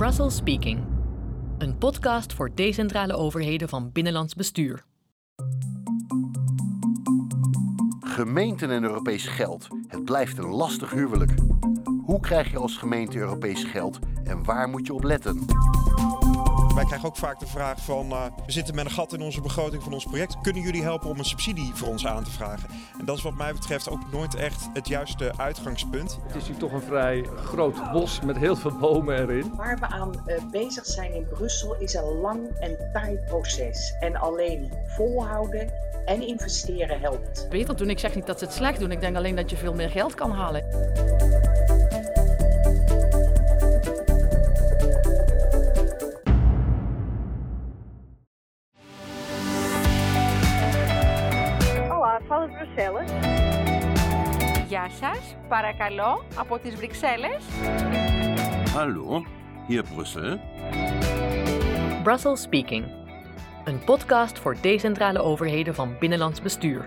Brussels Speaking, een podcast voor decentrale overheden van binnenlands bestuur. Gemeenten en Europees geld. Het blijft een lastig huwelijk. Hoe krijg je als gemeente Europees geld en waar moet je op letten? Wij krijgen ook vaak de vraag van, uh, we zitten met een gat in onze begroting van ons project. Kunnen jullie helpen om een subsidie voor ons aan te vragen? En dat is wat mij betreft ook nooit echt het juiste uitgangspunt. Het is hier toch een vrij groot bos met heel veel bomen erin. Waar we aan uh, bezig zijn in Brussel is een lang en taai proces. En alleen volhouden en investeren helpt. Beter doen, ik zeg niet dat ze het slecht doen. Ik denk alleen dat je veel meer geld kan halen. fala de Bruxelas. Γεια σας, παρακαλώ, από τις Βρυξέλλες. Hallo, hier Brussel. Brussels Speaking, een podcast voor decentrale overheden van binnenlands bestuur.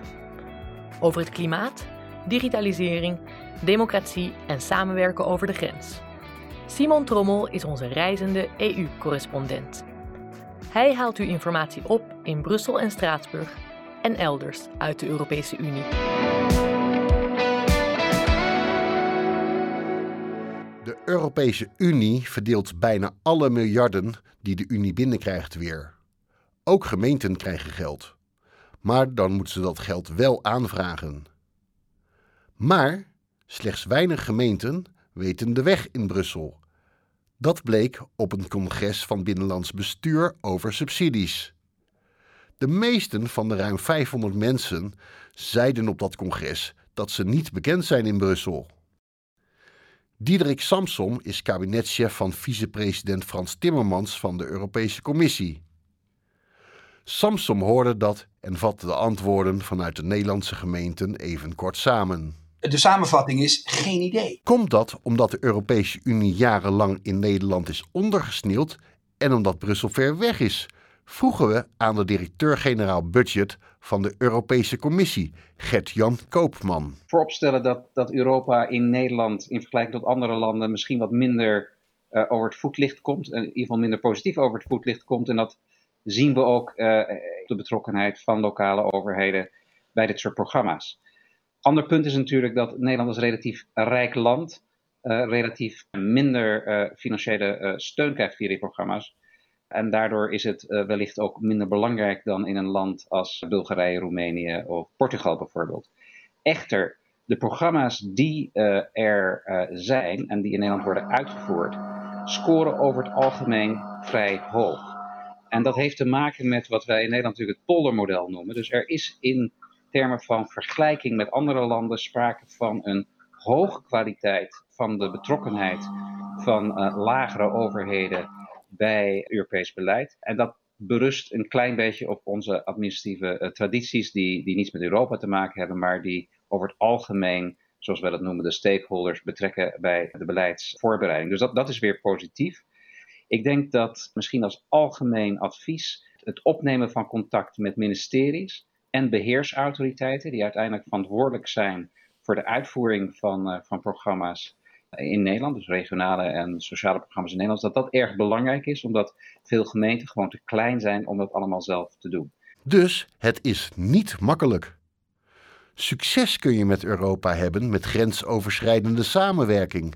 Over het klimaat, digitalisering, democratie en samenwerken over de grens. Simon Trommel is onze reizende EU-correspondent. Hij haalt u informatie op in Brussel en Straatsburg en elders uit de Europese Unie. De Europese Unie verdeelt bijna alle miljarden die de Unie binnenkrijgt weer. Ook gemeenten krijgen geld. Maar dan moeten ze dat geld wel aanvragen. Maar slechts weinig gemeenten weten de weg in Brussel. Dat bleek op een congres van Binnenlands Bestuur over subsidies. De meesten van de ruim 500 mensen zeiden op dat congres dat ze niet bekend zijn in Brussel. Diederik Samsom is kabinetschef van vicepresident Frans Timmermans van de Europese Commissie. Samsom hoorde dat en vatte de antwoorden vanuit de Nederlandse gemeenten even kort samen. De samenvatting is geen idee. Komt dat omdat de Europese Unie jarenlang in Nederland is ondergesneeuwd en omdat Brussel ver weg is? Vroegen we aan de directeur-generaal budget van de Europese Commissie, Gert-Jan Koopman. Vooropstellen dat, dat Europa in Nederland in vergelijking tot andere landen misschien wat minder uh, over het voetlicht komt, in ieder geval minder positief over het voetlicht komt. En dat zien we ook uh, de betrokkenheid van lokale overheden bij dit soort programma's. Ander punt is natuurlijk dat Nederland als relatief rijk land uh, relatief minder financiële steun krijgt via die programma's. En daardoor is het uh, wellicht ook minder belangrijk dan in een land als Bulgarije, Roemenië of Portugal bijvoorbeeld. Echter, de programma's die uh, er uh, zijn en die in Nederland worden uitgevoerd, scoren over het algemeen vrij hoog. En dat heeft te maken met wat wij in Nederland natuurlijk het poldermodel noemen. Dus er is in termen van vergelijking met andere landen sprake van een hoge kwaliteit van de betrokkenheid van lagere overheden bij Europees beleid. En dat berust een klein beetje op onze administratieve uh, tradities, die, die niets met Europa te maken hebben, maar die over het algemeen, zoals wij dat noemen, de stakeholders betrekken bij de beleidsvoorbereiding. Dus dat, dat is weer positief. Ik denk dat misschien als algemeen advies het opnemen van contact met ministeries en beheersautoriteiten, die uiteindelijk verantwoordelijk zijn voor de uitvoering van, uh, van programma's, in Nederland, dus regionale en sociale programma's in Nederland, dat dat erg belangrijk is, omdat veel gemeenten gewoon te klein zijn om dat allemaal zelf te doen. Dus het is niet makkelijk. Succes kun je met Europa hebben met grensoverschrijdende samenwerking,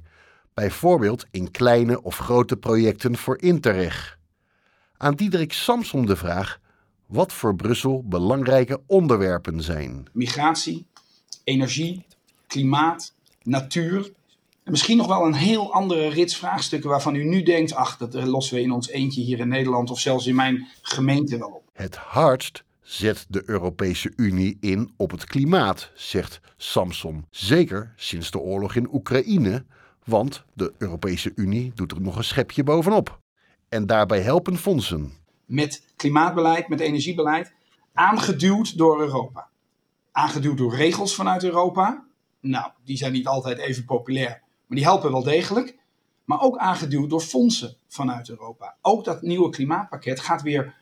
bijvoorbeeld in kleine of grote projecten voor Interreg. Aan Diederik Samson de vraag wat voor Brussel belangrijke onderwerpen zijn. Migratie, energie, klimaat, natuur en misschien nog wel een heel andere rits vraagstukken waarvan u nu denkt, ach, dat lossen we in ons eentje hier in Nederland of zelfs in mijn gemeente wel op. Het hardst zet de Europese Unie in op het klimaat, zegt Samson. Zeker sinds de oorlog in Oekraïne, want de Europese Unie doet er nog een schepje bovenop. En daarbij helpen fondsen. Met klimaatbeleid, met energiebeleid, aangeduwd door Europa. Aangeduwd door regels vanuit Europa. Nou, die zijn niet altijd even populair. Maar die helpen wel degelijk. Maar ook aangeduwd door fondsen vanuit Europa. Ook dat nieuwe klimaatpakket gaat weer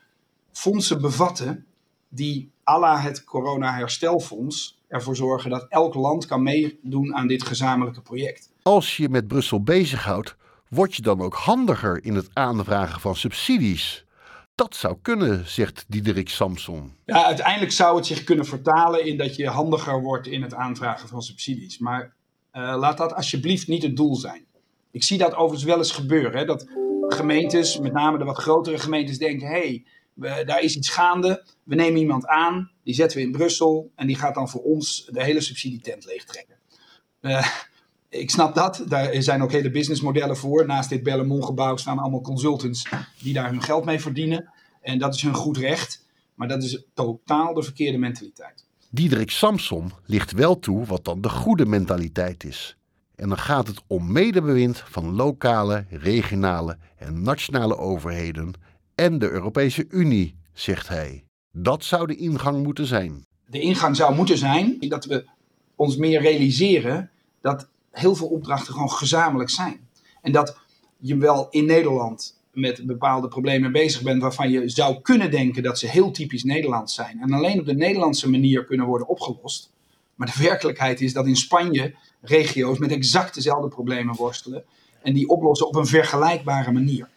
fondsen bevatten die à la het corona-herstelfonds ervoor zorgen dat elk land kan meedoen aan dit gezamenlijke project. Als je met Brussel bezighoudt, Word je dan ook handiger in het aanvragen van subsidies? Dat zou kunnen, zegt Diederik Samson. Ja, uiteindelijk zou het zich kunnen vertalen in dat je handiger wordt in het aanvragen van subsidies. Maar laat dat alsjeblieft niet het doel zijn. Ik zie dat overigens wel eens gebeuren. Hè, dat gemeentes, met name de wat grotere gemeentes, denken: hé, hey, daar is iets gaande. We nemen iemand aan, die zetten we in Brussel en die gaat dan voor ons de hele subsidietent leegtrekken. Uh, ik snap dat. Daar zijn ook hele businessmodellen voor. Naast dit Bellemont-gebouw staan allemaal consultants die daar hun geld mee verdienen. En dat is hun goed recht. Maar dat is totaal de verkeerde mentaliteit. Diederik Samson ligt wel toe wat dan de goede mentaliteit is. En dan gaat het om medebewind van lokale, regionale en nationale overheden en de Europese Unie, zegt hij. Dat zou de ingang moeten zijn. De ingang zou moeten zijn dat we ons meer realiseren dat heel veel opdrachten gewoon gezamenlijk zijn. En dat je wel in Nederland met bepaalde problemen bezig bent waarvan je zou kunnen denken dat ze heel typisch Nederlands zijn. En alleen op de Nederlandse manier kunnen worden opgelost. Maar de werkelijkheid is dat in Spanje regio's met exact dezelfde problemen worstelen. En die oplossen op een vergelijkbare manier.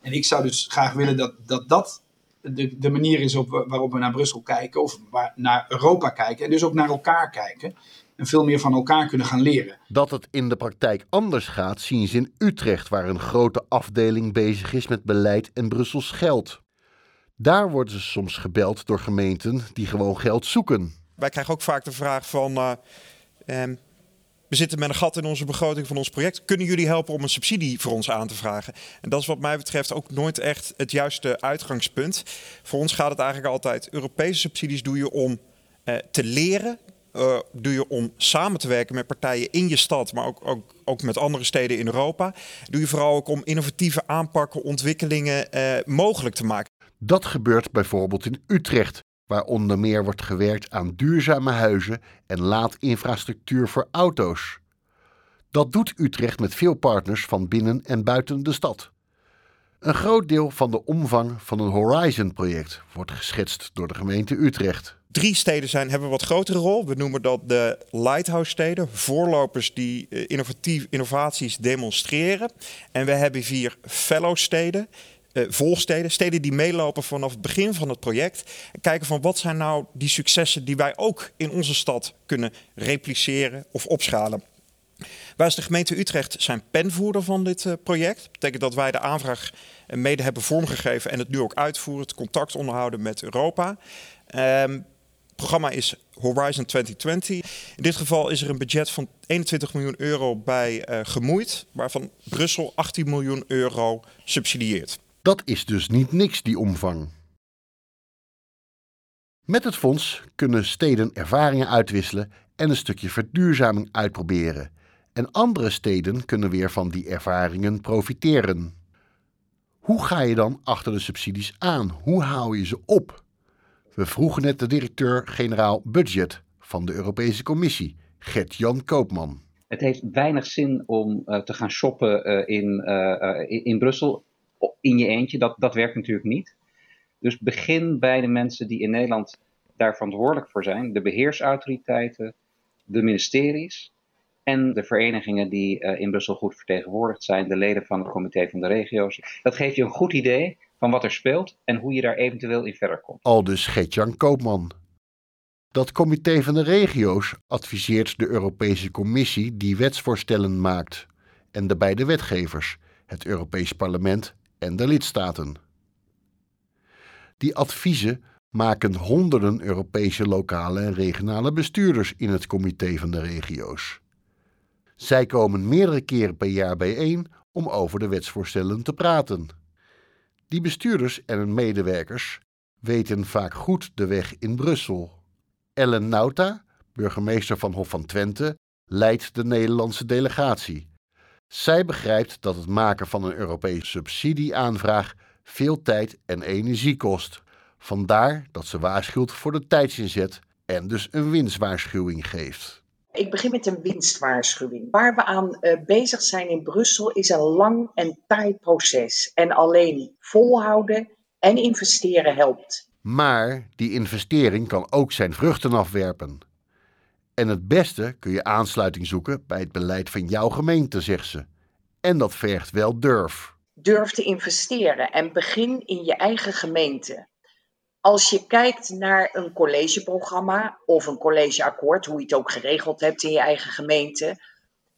En ik zou dus graag willen dat dat, dat de, de manier is op, waarop we naar Brussel kijken. Of naar Europa kijken. En dus ook naar elkaar kijken en veel meer van elkaar kunnen gaan leren. Dat het in de praktijk anders gaat, zien ze in Utrecht, waar een grote afdeling bezig is met beleid en Brussels geld. Daar worden ze soms gebeld door gemeenten die gewoon geld zoeken. Wij krijgen ook vaak de vraag van. Uh, we zitten met een gat in onze begroting van ons project. Kunnen jullie helpen om een subsidie voor ons aan te vragen? En dat is wat mij betreft ook nooit echt het juiste uitgangspunt. Voor ons gaat het eigenlijk altijd: Europese subsidies doe je om uh, te leren uh, doe je om samen te werken met partijen in je stad, maar ook, ook, ook met andere steden in Europa. Doe je vooral ook om innovatieve aanpakken, ontwikkelingen uh, mogelijk te maken. Dat gebeurt bijvoorbeeld in Utrecht, waar onder meer wordt gewerkt aan duurzame huizen en laadinfrastructuur voor auto's. Dat doet Utrecht met veel partners van binnen en buiten de stad. Een groot deel van de omvang van een Horizon-project wordt geschetst door de gemeente Utrecht. Drie steden zijn, hebben een wat grotere rol. We noemen dat de lighthouse-steden, voorlopers die eh, innovatief, innovaties demonstreren. En we hebben vier fellow-steden, uh, volsteden, steden die meelopen vanaf het begin van het project. En kijken van wat zijn nou die successen die wij ook in onze stad kunnen repliceren of opschalen. Wij als de gemeente Utrecht zijn penvoerder van dit uh, project. Dat betekent dat wij de aanvraag mede hebben vormgegeven en het nu ook uitvoeren, het contact onderhouden met Europa. Um, programma is Horizon 2020. In dit geval is er een budget van 21 miljoen euro bij uh, gemoeid, waarvan Brussel 18 miljoen euro subsidieert. Dat is dus niet niks, die omvang. Met het fonds kunnen steden ervaringen uitwisselen en een stukje verduurzaming uitproberen. En andere steden kunnen weer van die ervaringen profiteren. Hoe ga je dan achter de subsidies aan? Hoe hou je ze op? We vroegen net de directeur-generaal Budget van de Europese Commissie, Gert-Jan Koopman. Het heeft weinig zin om uh, te gaan shoppen uh, in, uh, in Brussel in je eentje. Dat, dat werkt natuurlijk niet. Dus begin bij de mensen die in Nederland daar verantwoordelijk voor zijn. De beheersautoriteiten, de ministeries en de verenigingen die in Brussel goed vertegenwoordigd zijn. De leden van het comité van de regio's. Dat geeft je een goed idee van wat er speelt en hoe je daar eventueel in verder komt. Al dus Gertjan Koopman. Dat comité van de regio's adviseert de Europese Commissie die wetsvoorstellen maakt en de beide wetgevers, het Europees Parlement en de lidstaten. Die adviezen maken honderden Europese lokale en regionale bestuurders in het comité van de regio's. Zij komen meerdere keren per jaar bijeen om over de wetsvoorstellen te praten. Die bestuurders en hun medewerkers weten vaak goed de weg in Brussel. Ellen Nauta, burgemeester van Hof van Twente, leidt de Nederlandse delegatie. Zij begrijpt dat het maken van een Europese subsidieaanvraag veel tijd en energie kost. Vandaar dat ze waarschuwt voor de tijdsinzet en dus een winstwaarschuwing geeft. Ik begin met een winstwaarschuwing. Waar we aan uh, bezig zijn in Brussel is een lang en taai proces. En alleen volhouden en investeren helpt. Maar die investering kan ook zijn vruchten afwerpen. En het beste kun je aansluiting zoeken bij het beleid van jouw gemeente, zegt ze. En dat vergt wel durf. Durf te investeren en begin in je eigen gemeente. Als je kijkt naar een collegeprogramma of een collegeakkoord, hoe je het ook geregeld hebt in je eigen gemeente,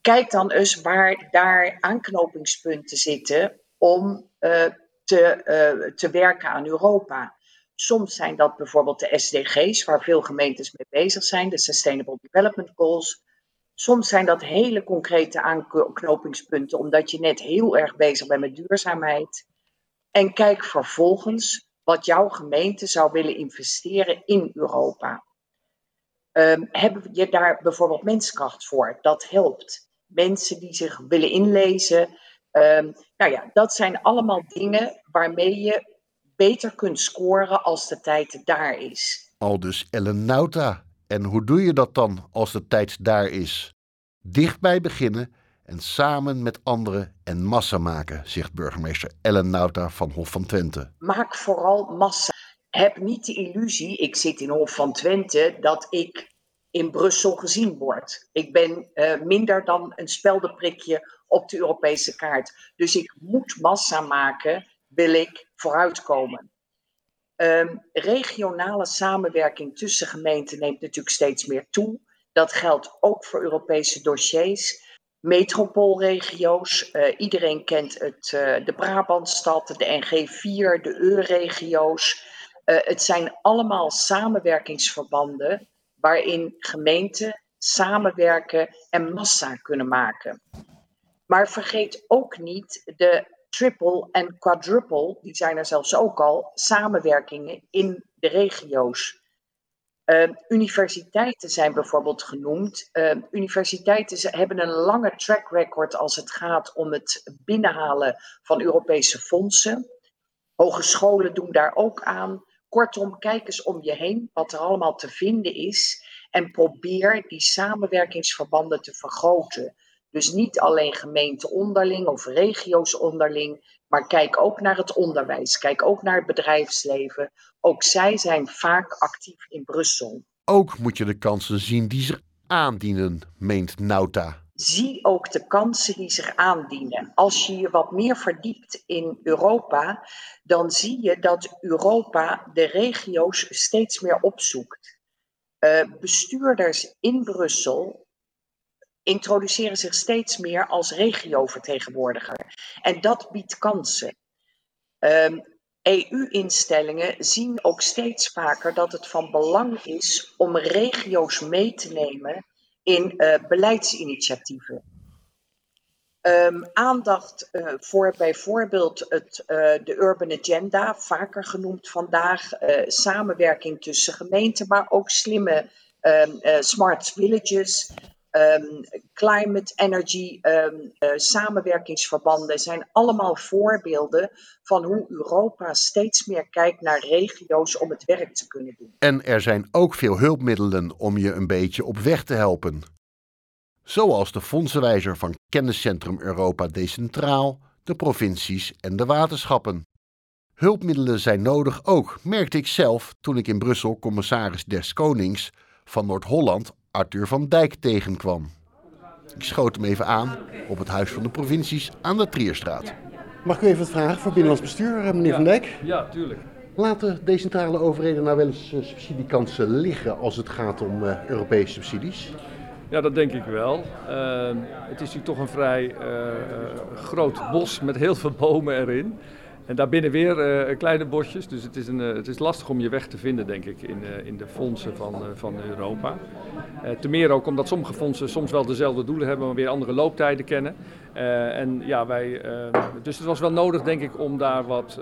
kijk dan eens waar daar aanknopingspunten zitten om uh, te, uh, te werken aan Europa. Soms zijn dat bijvoorbeeld de SDG's, waar veel gemeentes mee bezig zijn, de Sustainable Development Goals. Soms zijn dat hele concrete aanknopingspunten, omdat je net heel erg bezig bent met duurzaamheid. En kijk vervolgens wat jouw gemeente zou willen investeren in Europa. Um, hebben je daar bijvoorbeeld menskracht voor? Dat helpt. Mensen die zich willen inlezen. Um, nou ja, dat zijn allemaal dingen waarmee je beter kunt scoren als de tijd daar is. Al dus Ellen Nauta. En hoe doe je dat dan als de tijd daar is? Dichtbij beginnen en samen met anderen en massa maken, zegt burgemeester Ellen Nauta van Hof van Twente. Maak vooral massa. Heb niet de illusie, ik zit in Hof van Twente, dat ik in Brussel gezien word. Ik ben uh, minder dan een speldenprikje op de Europese kaart. Dus ik moet massa maken, wil ik vooruitkomen. Um, regionale samenwerking tussen gemeenten neemt natuurlijk steeds meer toe. Dat geldt ook voor Europese dossiers metropoolregio's. Uh, iedereen kent het, uh, de Brabantstad, de NG4, de EU-regio's. Uh, het zijn allemaal samenwerkingsverbanden waarin gemeenten samenwerken en massa kunnen maken. Maar vergeet ook niet de triple en quadruple, die zijn er zelfs ook al, samenwerkingen in de regio's. Uh, universiteiten zijn bijvoorbeeld genoemd. Uh, universiteiten hebben een lange track record als het gaat om het binnenhalen van Europese fondsen. Hogescholen doen daar ook aan. Kortom, kijk eens om je heen wat er allemaal te vinden is. En probeer die samenwerkingsverbanden te vergroten. Dus niet alleen gemeenten onderling of regio's onderling, maar kijk ook naar het onderwijs, kijk ook naar het bedrijfsleven. Ook zij zijn vaak actief in Brussel. Ook moet je de kansen zien die zich aandienen, meent Nauta. Zie ook de kansen die zich aandienen. Als je je wat meer verdiept in Europa, dan zie je dat Europa de regio's steeds meer opzoekt. Uh, bestuurders in Brussel introduceren zich steeds meer als regiovertegenwoordiger. En dat biedt kansen. EU-instellingen zien ook steeds vaker dat het van belang is om regio's mee te nemen in uh, beleidsinitiatieven. Um, aandacht uh, voor bijvoorbeeld het, uh, de Urban Agenda, vaker genoemd vandaag, samenwerking tussen gemeenten, maar ook slimme um, smart villages, um, climate, energy, um, uh, samenwerkingsverbanden zijn allemaal voorbeelden van hoe Europa steeds meer kijkt naar regio's om het werk te kunnen doen. En er zijn ook veel hulpmiddelen om je een beetje op weg te helpen. Zoals de fondsenwijzer van Kenniscentrum Europa Decentraal, de provincies en de waterschappen. Hulpmiddelen zijn nodig ook, merkte ik zelf toen ik in Brussel commissaris des Konings van Noord-Holland Arthur van Dijk tegenkwam. Ik schoot hem even aan op het Huis van de Provincies aan de Trierstraat. Mag ik u even wat vragen voor Binnenlands Bestuur, eh, meneer ja. Van Dijk? Ja, tuurlijk. Laten decentrale overheden nou wel eens uh, subsidiekansen liggen als het gaat om uh, Europese subsidies? Ja, dat denk ik wel. Uh, het is natuurlijk toch een vrij groot bos met heel veel bomen erin. En daarbinnen weer uh, kleine bosjes. Dus het is, een, uh, het is lastig om je weg te vinden, denk ik, in, uh, in de fondsen van, van Europa. ten meer ook omdat sommige fondsen soms wel dezelfde doelen hebben, maar weer andere looptijden kennen. En ja, wij, dus het was wel nodig, denk ik, om daar wat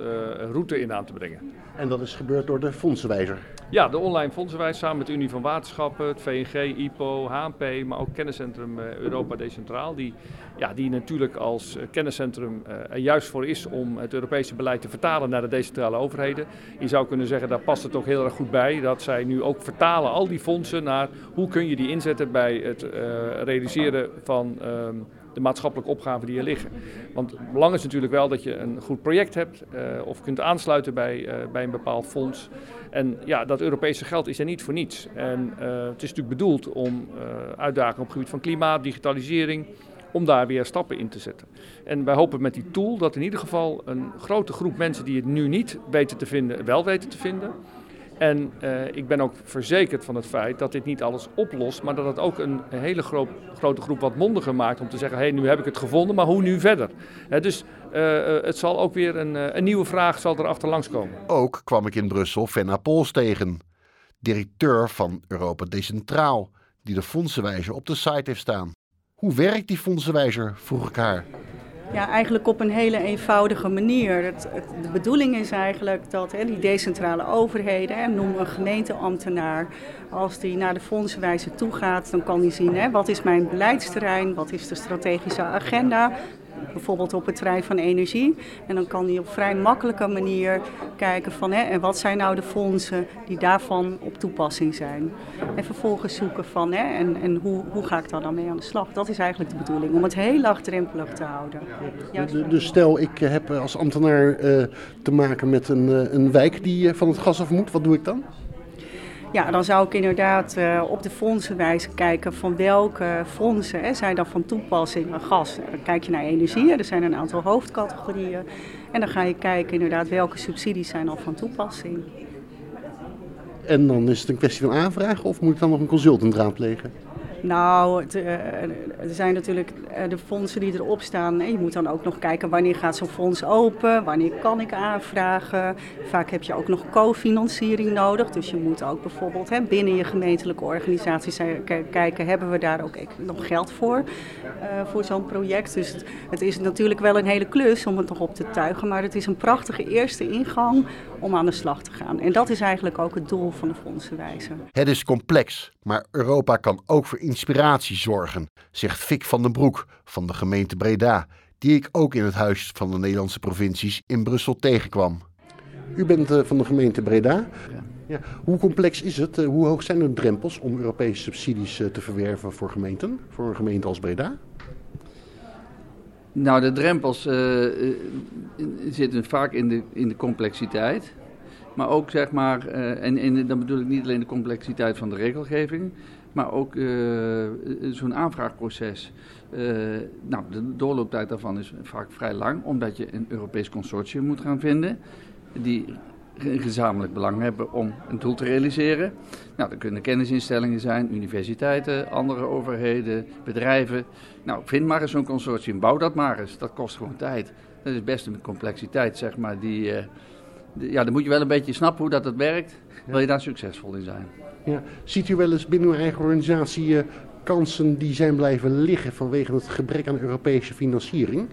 route in aan te brengen. En dat is gebeurd door de fondsenwijzer? Ja, de online fondsenwijzer samen met de Unie van Waterschappen, het VNG, IPO, HNP, maar ook kenniscentrum Europa Decentraal. Die, ja, die natuurlijk als kenniscentrum er juist voor is om het Europese beleid te vertalen naar de decentrale overheden. Je zou kunnen zeggen, daar past het ook heel erg goed bij dat zij nu ook vertalen al die fondsen naar hoe kun je die inzetten bij het realiseren van uh, de maatschappelijke opgaven die er liggen. Want het belang is natuurlijk wel dat je een goed project hebt uh, of kunt aansluiten bij, bij een bepaald fonds. En ja, dat Europese geld is er niet voor niets. En het is natuurlijk bedoeld om uitdagingen op het gebied van klimaat, digitalisering, om daar weer stappen in te zetten. En wij hopen met die tool dat in ieder geval een grote groep mensen die het nu niet weten te vinden, wel weten te vinden. En uh, ik ben ook verzekerd van het feit dat dit niet alles oplost, maar dat het ook een, hele gro grote groep wat mondiger maakt om te zeggen: hé, hey, nu heb ik het gevonden, maar hoe nu verder? Dus uh, het zal ook weer een, een nieuwe vraag zal er achterlangs komen. Ook kwam ik in Brussel Fenna Pols tegen, directeur van Europa Decentraal, die de fondsenwijzer op de site heeft staan. Hoe werkt die fondsenwijzer? vroeg ik haar. Ja, eigenlijk op een hele eenvoudige manier. Het, de bedoeling is eigenlijk dat hè, die decentrale overheden, hè, noem een gemeenteambtenaar, als die naar de fondsenwijzer toe gaat, dan kan die zien hè, wat is mijn beleidsterrein, wat is de strategische agenda, bijvoorbeeld op het terrein van energie. En dan kan hij op vrij makkelijke manier kijken van hè, en wat zijn nou de fondsen die daarvan op toepassing zijn. En vervolgens zoeken van hè, en, en hoe, hoe ga ik daar dan mee aan de slag. Dat is eigenlijk de bedoeling, om het heel laagdrempelig te houden. Dus stel ik heb als ambtenaar uh, te maken met een, uh, een wijk die van het gas af moet, wat doe ik dan? Ja, dan zou ik inderdaad uh, op de fondsenwijze kijken van welke fondsen hè, zijn dan van toepassing. Gas, dan kijk je naar energie, er zijn een aantal hoofdcategorieën. En dan ga je kijken inderdaad welke subsidies zijn al van toepassing. En dan is het een kwestie van aanvragen of moet ik dan nog een consultant raadplegen? Nou, uh, er zijn natuurlijk uh, de fondsen die erop staan. Je moet dan ook nog kijken wanneer gaat zo'n fonds open, wanneer kan ik aanvragen. Vaak heb je ook nog cofinanciering nodig. Dus je moet ook bijvoorbeeld binnen je gemeentelijke organisaties kijken, hebben we daar ook nog geld voor, voor zo'n project. Dus het, is natuurlijk wel een hele klus om het nog op te tuigen. Maar het is een prachtige eerste ingang om aan de slag te gaan. En dat is eigenlijk ook het doel van de fondsenwijzer. Het is complex, maar Europa kan ook voor inspiratie zorgen, zegt Fik van den Broek van de gemeente Breda, die ik ook in het Huis van de Nederlandse Provincies in Brussel tegenkwam. U bent uh, van de gemeente Breda. Ja. Hoe complex is het? Uh, hoe hoog zijn de drempels om Europese subsidies uh, te verwerven voor gemeenten, voor een gemeente als Breda? Nou, de drempels zitten vaak in de, in de complexiteit. Maar ook zeg maar, en, en dan bedoel ik niet alleen de complexiteit van de regelgeving, maar ook zo'n aanvraagproces. Nou, de doorlooptijd daarvan is vaak vrij lang, omdat je een Europees consortium moet gaan vinden. Die een gezamenlijk belang hebben om een doel te realiseren. Nou, dat kunnen kennisinstellingen zijn, universiteiten, andere overheden, bedrijven. Nou, vind maar eens zo'n consortium, bouw dat maar eens. Dat kost gewoon tijd. Dat is best een complexiteit, zeg maar, die... Uh, ja, dan moet je wel een beetje snappen hoe dat, dat werkt, wil je daar succesvol in zijn. Ja. Ziet u wel eens binnen uw eigen organisatie uh, kansen die zijn blijven liggen vanwege het gebrek aan Europese financiering?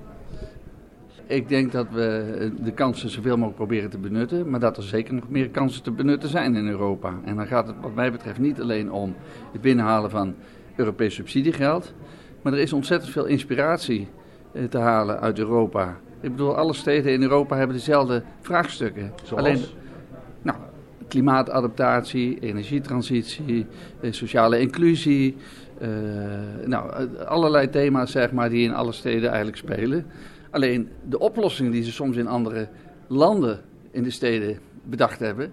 Ik denk dat we de kansen zoveel mogelijk proberen te benutten, maar dat er zeker nog meer kansen te benutten zijn in Europa. En dan gaat het wat mij betreft niet alleen om het binnenhalen van Europees subsidiegeld, maar er is ontzettend veel inspiratie uh, te halen uit Europa. Ik bedoel, alle steden in Europa hebben dezelfde vraagstukken. Zoals? Alleen, nou, klimaatadaptatie, energietransitie, eh, sociale inclusie. Uh, nou, allerlei thema's zeg maar, die in alle steden eigenlijk spelen. Alleen de oplossingen die ze soms in andere landen in de steden bedacht hebben,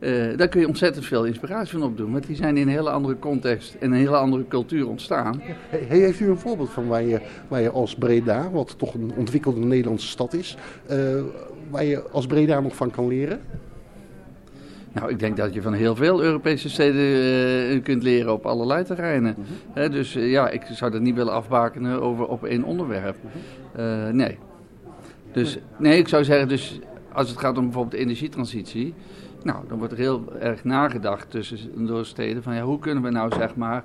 uh, daar kun je ontzettend veel inspiratie van opdoen. Want die zijn in een hele andere context en een hele andere cultuur ontstaan. Heeft u een voorbeeld van waar je, waar je als Breda, wat toch een ontwikkelde Nederlandse stad is, uh, waar je als Breda nog van kan leren? Nou, ik denk dat je van heel veel Europese steden uh, kunt leren op allerlei terreinen. Mm -hmm. dus uh, ja, ik zou dat niet willen afbakenen over op één onderwerp. Uh, nee. Dus nee, ik zou zeggen, dus als het gaat om bijvoorbeeld de energietransitie, nou, dan wordt er heel erg nagedacht tussen door steden van ja, hoe kunnen we nou zeg maar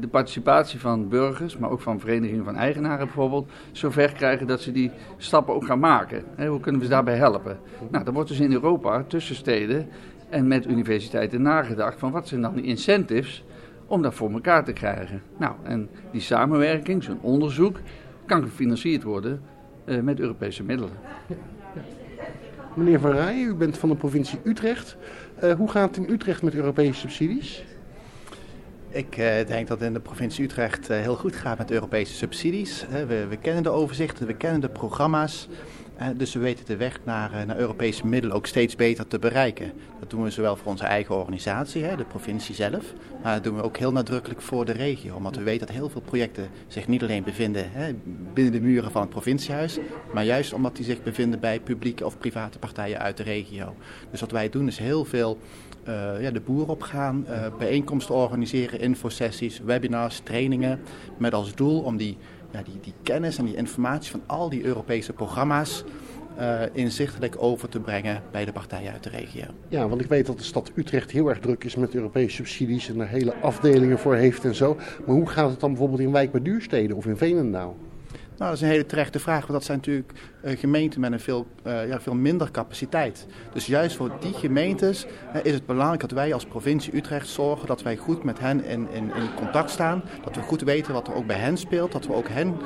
de participatie van burgers, maar ook van verenigingen van eigenaren bijvoorbeeld, zover krijgen dat ze die stappen ook gaan maken. Hoe kunnen we ze daarbij helpen? Nou, dan wordt dus in Europa tussen steden en met universiteiten nagedacht van wat zijn dan die incentives om dat voor elkaar te krijgen. Nou, en die samenwerking, zo'n onderzoek, kan gefinancierd worden uh, met Europese middelen. Meneer Van Rijen, u bent van de provincie Utrecht. Uh, hoe gaat het in Utrecht met Europese subsidies? Ik uh, denk dat het in de provincie Utrecht uh, heel goed gaat met Europese subsidies. We, we, kennen de overzichten, we kennen de programma's. Dus we weten de weg naar, uh, naar Europese middelen ook steeds beter te bereiken. Dat doen we zowel voor onze eigen organisatie, de provincie zelf, maar dat doen we ook heel nadrukkelijk voor de regio. Omdat we weten dat heel veel projecten zich niet alleen bevinden binnen de muren van het provinciehuis, maar juist omdat die zich bevinden bij publieke of private partijen uit de regio. Dus wat wij doen is heel veel ja, de boer op gaan, uh, bijeenkomsten organiseren, infosessies, webinars, trainingen. Met als doel om die, ja, die, die kennis en die informatie van al die Europese programma's uh, inzichtelijk over te brengen bij de partijen uit de regio. Ja, want ik weet dat de stad Utrecht heel erg druk is met Europese subsidies en er hele afdelingen voor heeft en zo. Maar hoe gaat het dan bijvoorbeeld in wijk bij Duurstede of in Veenendaal? Nou, dat is een hele terechte vraag, want dat zijn natuurlijk uh, gemeenten met een veel, uh, ja, veel minder capaciteit. Dus juist voor die gemeentes uh, is het belangrijk dat wij als provincie Utrecht zorgen dat wij goed met hen in, in, contact staan. Dat we goed weten wat er ook bij hen speelt. Dat we ook hen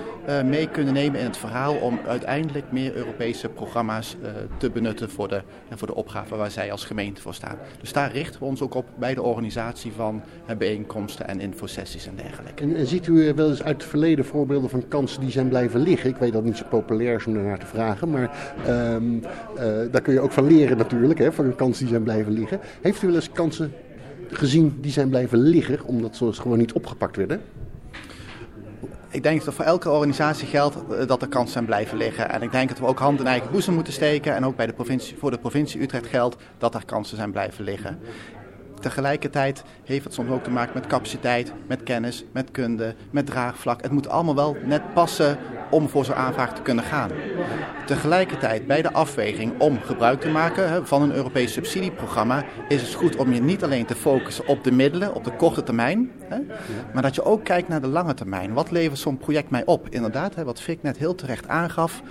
mee kunnen nemen in het verhaal om uiteindelijk meer Europese programma's te benutten voor de, voor de opgave waar zij als gemeente voor staan. Dus daar richten we ons ook op bij de organisatie van bijeenkomsten en infosessies en dergelijke. En, en ziet u wel eens uit het verleden voorbeelden van kansen die zijn blijven liggen? Ik weet dat het niet zo populair is om te vragen. Maar um, uh, daar kun je ook van leren natuurlijk, hè, van kansen die zijn blijven liggen. Heeft u wel eens kansen gezien die zijn blijven liggen, omdat ze gewoon niet opgepakt werden? Ik denk dat voor elke organisatie geldt dat er kansen zijn blijven liggen. En ik denk dat we ook hand in eigen boezem moeten steken. En ook bij de provincie, voor de provincie Utrecht geldt dat er kansen zijn blijven liggen. Tegelijkertijd heeft het soms ook te maken met capaciteit, met kennis, met kunde, met draagvlak. Het moet allemaal wel net passen om voor zo'n aanvraag te kunnen gaan. Tegelijkertijd bij de afweging om gebruik te maken van een Europees subsidieprogramma is het goed om je niet alleen te focussen op de middelen, op de korte termijn, maar dat je ook kijkt naar de lange termijn. Wat levert zo'n project mij op? Inderdaad, wat Fik net heel terecht aangaf,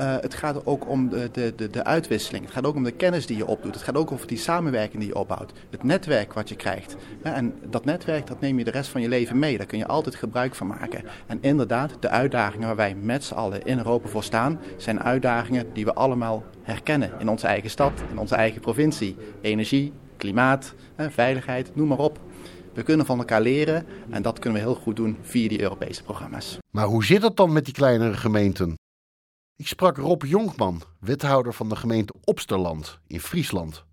uh, het gaat ook om de, de, de, de uitwisseling. Het gaat ook om de kennis die je opdoet. Het gaat ook over die samenwerking die je opbouwt. Het netwerk wat je krijgt. En dat netwerk, dat neem je de rest van je leven mee. Daar kun je altijd gebruik van maken. En inderdaad, de uitdagingen waar wij met z'n allen in Europa voor staan, zijn uitdagingen die we allemaal herkennen in onze eigen stad, in onze eigen provincie. Energie, klimaat, veiligheid, noem maar op. We kunnen van elkaar leren en dat kunnen we heel goed doen via die Europese programma's. Maar hoe zit het dan met die kleinere gemeenten? Ik sprak Rob Jonkman, wethouder van de gemeente Opsterland in Friesland.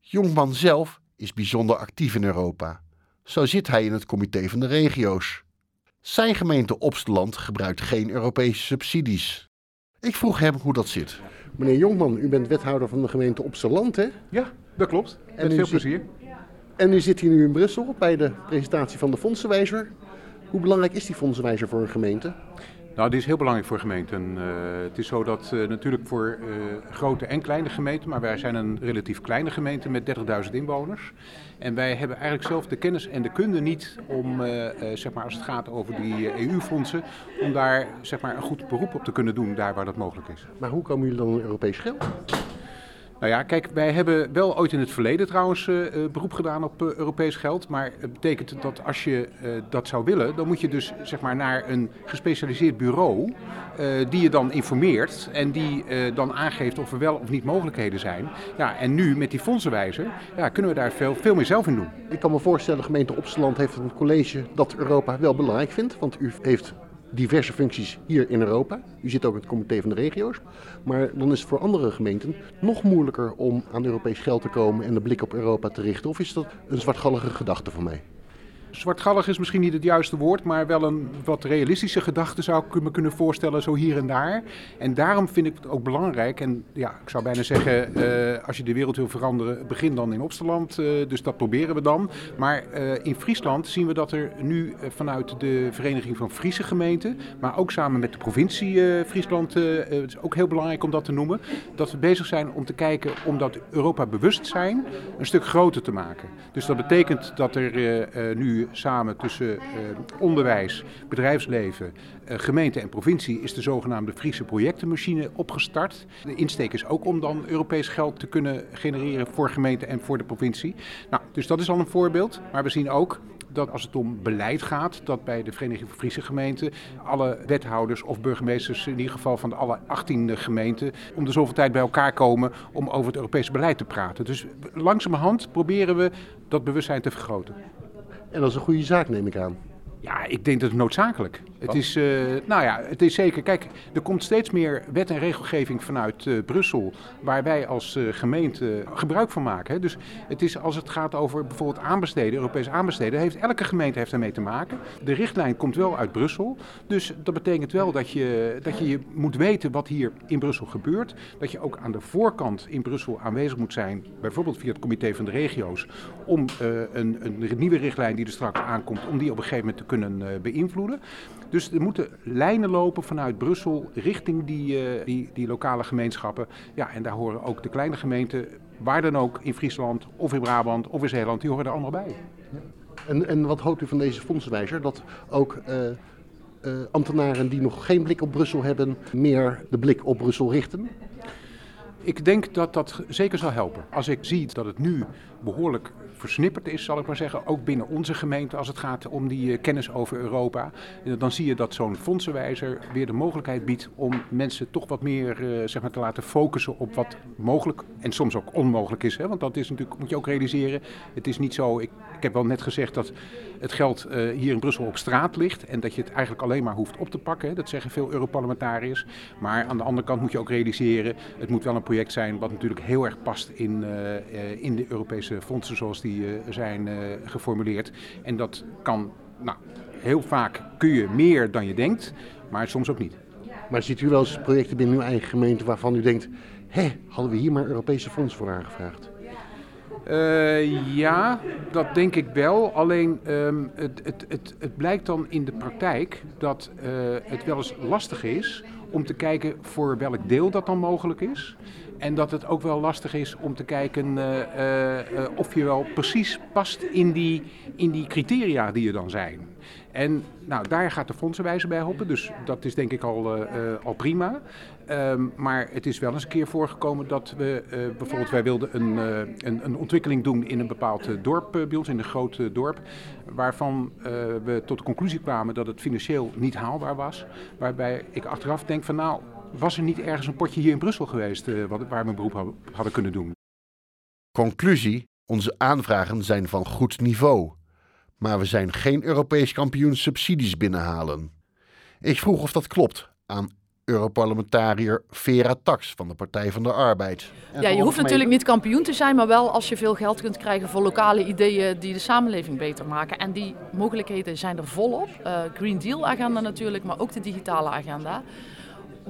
Jonkman zelf is bijzonder actief in Europa. Zo zit hij in het comité van de regio's. Zijn gemeente Opsterland gebruikt geen Europese subsidies. Ik vroeg hem hoe dat zit. Meneer Jonkman, u bent wethouder van de gemeente Opsterland, hè? Ja, dat klopt. Met en veel plezier. En u zit hier nu in Brussel bij de presentatie van de fondsenwijzer. Hoe belangrijk is die fondsenwijzer voor een gemeente? Nou, dit is heel belangrijk voor gemeenten. Uh, het is zo dat uh, natuurlijk voor uh, grote en kleine gemeenten, maar wij zijn een relatief kleine gemeente met 30.000 inwoners. En wij hebben eigenlijk zelf de kennis en de kunde niet om, zeg maar, als het gaat over die EU-fondsen, om daar zeg maar, een goed beroep op te kunnen doen, daar waar dat mogelijk is. Maar hoe komen jullie dan Europees geld? Nou ja, kijk, wij hebben wel ooit in het verleden trouwens uh, beroep gedaan op uh, Europees geld. Maar het betekent dat als je dat zou willen, dan moet je dus zeg maar naar een gespecialiseerd bureau. die je dan informeert en die dan aangeeft of er wel of niet mogelijkheden zijn. Ja, en nu met die fondsenwijzer ja, kunnen we daar veel, veel meer zelf in doen. Ik kan me voorstellen, gemeente Opsteland heeft een college dat Europa wel belangrijk vindt. Want u heeft diverse functies hier in Europa. U zit ook in het comité van de regio's. Maar dan is het voor andere gemeenten nog moeilijker om aan Europees geld te komen en de blik op Europa te richten. Of is dat een zwartgallige gedachte voor mij? Zwartgallig is misschien niet het juiste woord, maar wel een wat realistische gedachte zou ik me kunnen voorstellen, zo hier en daar. En daarom vind ik het ook belangrijk, en ja, ik zou bijna zeggen, uh, als je de wereld wil veranderen, begin dan in Opsterland. Uh, dus dat proberen we dan. Maar uh, in Friesland zien we dat er nu vanuit de Vereniging van Friese Gemeenten, maar ook samen met de provincie Friesland, het is ook heel belangrijk om dat te noemen, dat we bezig zijn om te kijken om dat Europa bewustzijn een stuk groter te maken. Dus dat betekent dat er nu samen tussen uh, onderwijs, bedrijfsleven, uh, gemeente en provincie is de zogenaamde Friese projectenmachine opgestart. De insteek is ook om dan Europees geld te kunnen genereren voor gemeente en voor de provincie. Nou, dus dat is al een voorbeeld. Maar we zien ook dat als het om beleid gaat, dat bij de Vereniging van Friese Gemeenten alle wethouders of burgemeesters, in ieder geval van de alle 18 gemeenten, om de zoveel tijd bij elkaar komen om over het Europese beleid te praten. Dus langzamerhand proberen we dat bewustzijn te vergroten. En dat is een goede zaak, neem ik aan. Ja, ik denk dat het noodzakelijk. Het is, uh, nou ja, het is zeker. Kijk, er komt steeds meer wet en regelgeving vanuit uh, Brussel. waar wij als uh, gemeente gebruik van maken. Hè. Dus het is als het gaat over bijvoorbeeld aanbesteden, Europees aanbesteden. Heeft, elke gemeente heeft daarmee te maken. De richtlijn komt wel uit Brussel. Dus dat betekent wel dat je, dat je moet weten wat hier in Brussel gebeurt. Dat je ook aan de voorkant in Brussel aanwezig moet zijn. bijvoorbeeld via het Comité van de Regio's. om een, een nieuwe richtlijn die er straks aankomt. om die op een gegeven moment te kunnen beïnvloeden. Dus er moeten lijnen lopen vanuit Brussel richting die, uh, die, die lokale gemeenschappen. Ja, en daar horen ook de kleine gemeenten, waar dan ook, in Friesland of in Brabant of in Zeeland, die horen er allemaal bij. En, en wat houdt u van deze fondswijzer? Dat ook uh, uh, ambtenaren die nog geen blik op Brussel hebben, meer de blik op Brussel richten? Ik denk dat dat zeker zal helpen. Als ik zie dat het nu behoorlijk versnipperd is, zal ik maar zeggen. Ook binnen onze gemeente als het gaat om die eh, kennis over Europa. En dan zie je dat zo'n fondsenwijzer weer de mogelijkheid biedt om mensen toch wat meer uh, zeg maar, te laten focussen op wat mogelijk en soms ook onmogelijk is. Hè? Want dat is natuurlijk, moet je ook realiseren. Het is niet zo, ik, heb wel net gezegd dat het geld hier in Brussel op straat ligt. En dat je het eigenlijk alleen maar hoeft op te pakken. Dat zeggen veel Europarlementariërs. Maar aan de andere kant moet je ook realiseren, het moet wel een project zijn wat natuurlijk heel erg past in, in de Europese fondsen zoals die die eh, zijn eh, geformuleerd. En dat kan, nou, heel vaak kun je meer dan je denkt, maar soms ook niet. Maar ziet u wel eens projecten binnen uw eigen gemeente waarvan u denkt, hé, hadden we hier maar Europese fonds voor aangevraagd? Uh, ja, dat denk ik wel. Alleen um, het, het, het, het, blijkt dan in de praktijk dat uh, het wel eens lastig is om te kijken voor welk deel dat dan mogelijk is. En dat het ook wel lastig is om te kijken uh, of je wel precies past in die, in die criteria die er dan zijn. En nou, daar gaat de fondsenwijzer bij helpen, dus dat is denk ik al, al prima. Um, maar het is wel eens een keer voorgekomen dat we bijvoorbeeld, wij wilden een, een, een, ontwikkeling doen in een bepaald dorp bij ons, in een groot dorp, waarvan we tot de conclusie kwamen dat het financieel niet haalbaar was. Waarbij ik achteraf denk van nou, was er niet ergens een potje hier in Brussel geweest uh, wat, waar we een beroep hadden kunnen doen? Conclusie: onze aanvragen zijn van goed niveau. Maar we zijn geen Europees kampioen subsidies binnenhalen. Ik vroeg of dat klopt aan Europarlementariër Vera Tax van de Partij van de Arbeid. ja, je hoeft natuurlijk niet kampioen te zijn, maar wel als je veel geld kunt krijgen voor lokale ideeën die de samenleving beter maken. En die mogelijkheden zijn er volop. Uh, Green Deal agenda natuurlijk, maar ook de digitale agenda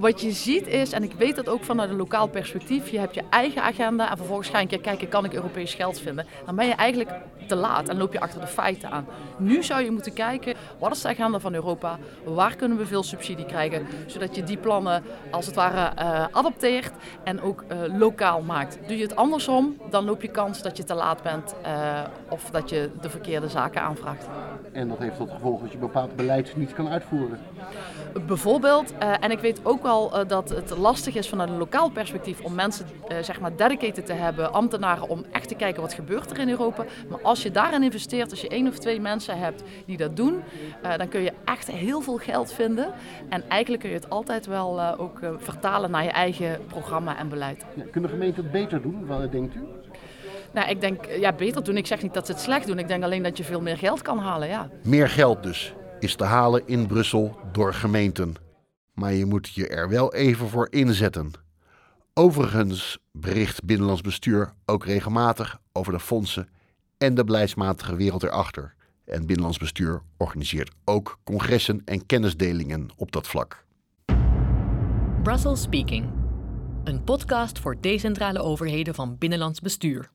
wat je ziet is, en ik weet dat ook vanuit een lokaal perspectief, je hebt je eigen agenda en vervolgens ga je een keer kijken, kan ik Europees geld vinden? Dan ben je eigenlijk te laat en loop je achter de feiten aan. Nu zou je moeten kijken, wat is de agenda van Europa? Waar kunnen we veel subsidie krijgen? Zodat je die plannen als het ware uh, adopteert en ook uh, lokaal maakt. Doe je het andersom, dan loop je kans dat je te laat bent uh, of dat je de verkeerde zaken aanvraagt. En dat heeft tot gevolg dat je bepaald beleid niet kan uitvoeren. Bijvoorbeeld, en ik weet ook wel uh, dat het lastig is vanuit een lokaal perspectief om mensen uh, zeg maar dedicated te hebben, ambtenaren, om echt te kijken wat gebeurt er in Europa. Maar als je daarin investeert, als je één of twee mensen hebt die dat doen, uh, dan kun je echt heel veel geld vinden. En eigenlijk kun je het altijd wel ook vertalen naar je eigen programma en beleid. Ja, kunnen gemeenten het beter doen, wat denkt u? Nou, ik denk, ja, beter doen. Ik zeg niet dat ze het slecht doen. Ik denk alleen dat je veel meer geld kan halen, ja. Meer geld dus is te halen in Brussel door gemeenten maar je moet je er wel even voor inzetten. Overigens bericht Binnenlands Bestuur ook regelmatig over de fondsen en de beleidsmatige wereld erachter. En Binnenlands Bestuur organiseert ook congressen en kennisdelingen op dat vlak. Brussels Speaking, een podcast voor decentrale overheden van Binnenlands Bestuur.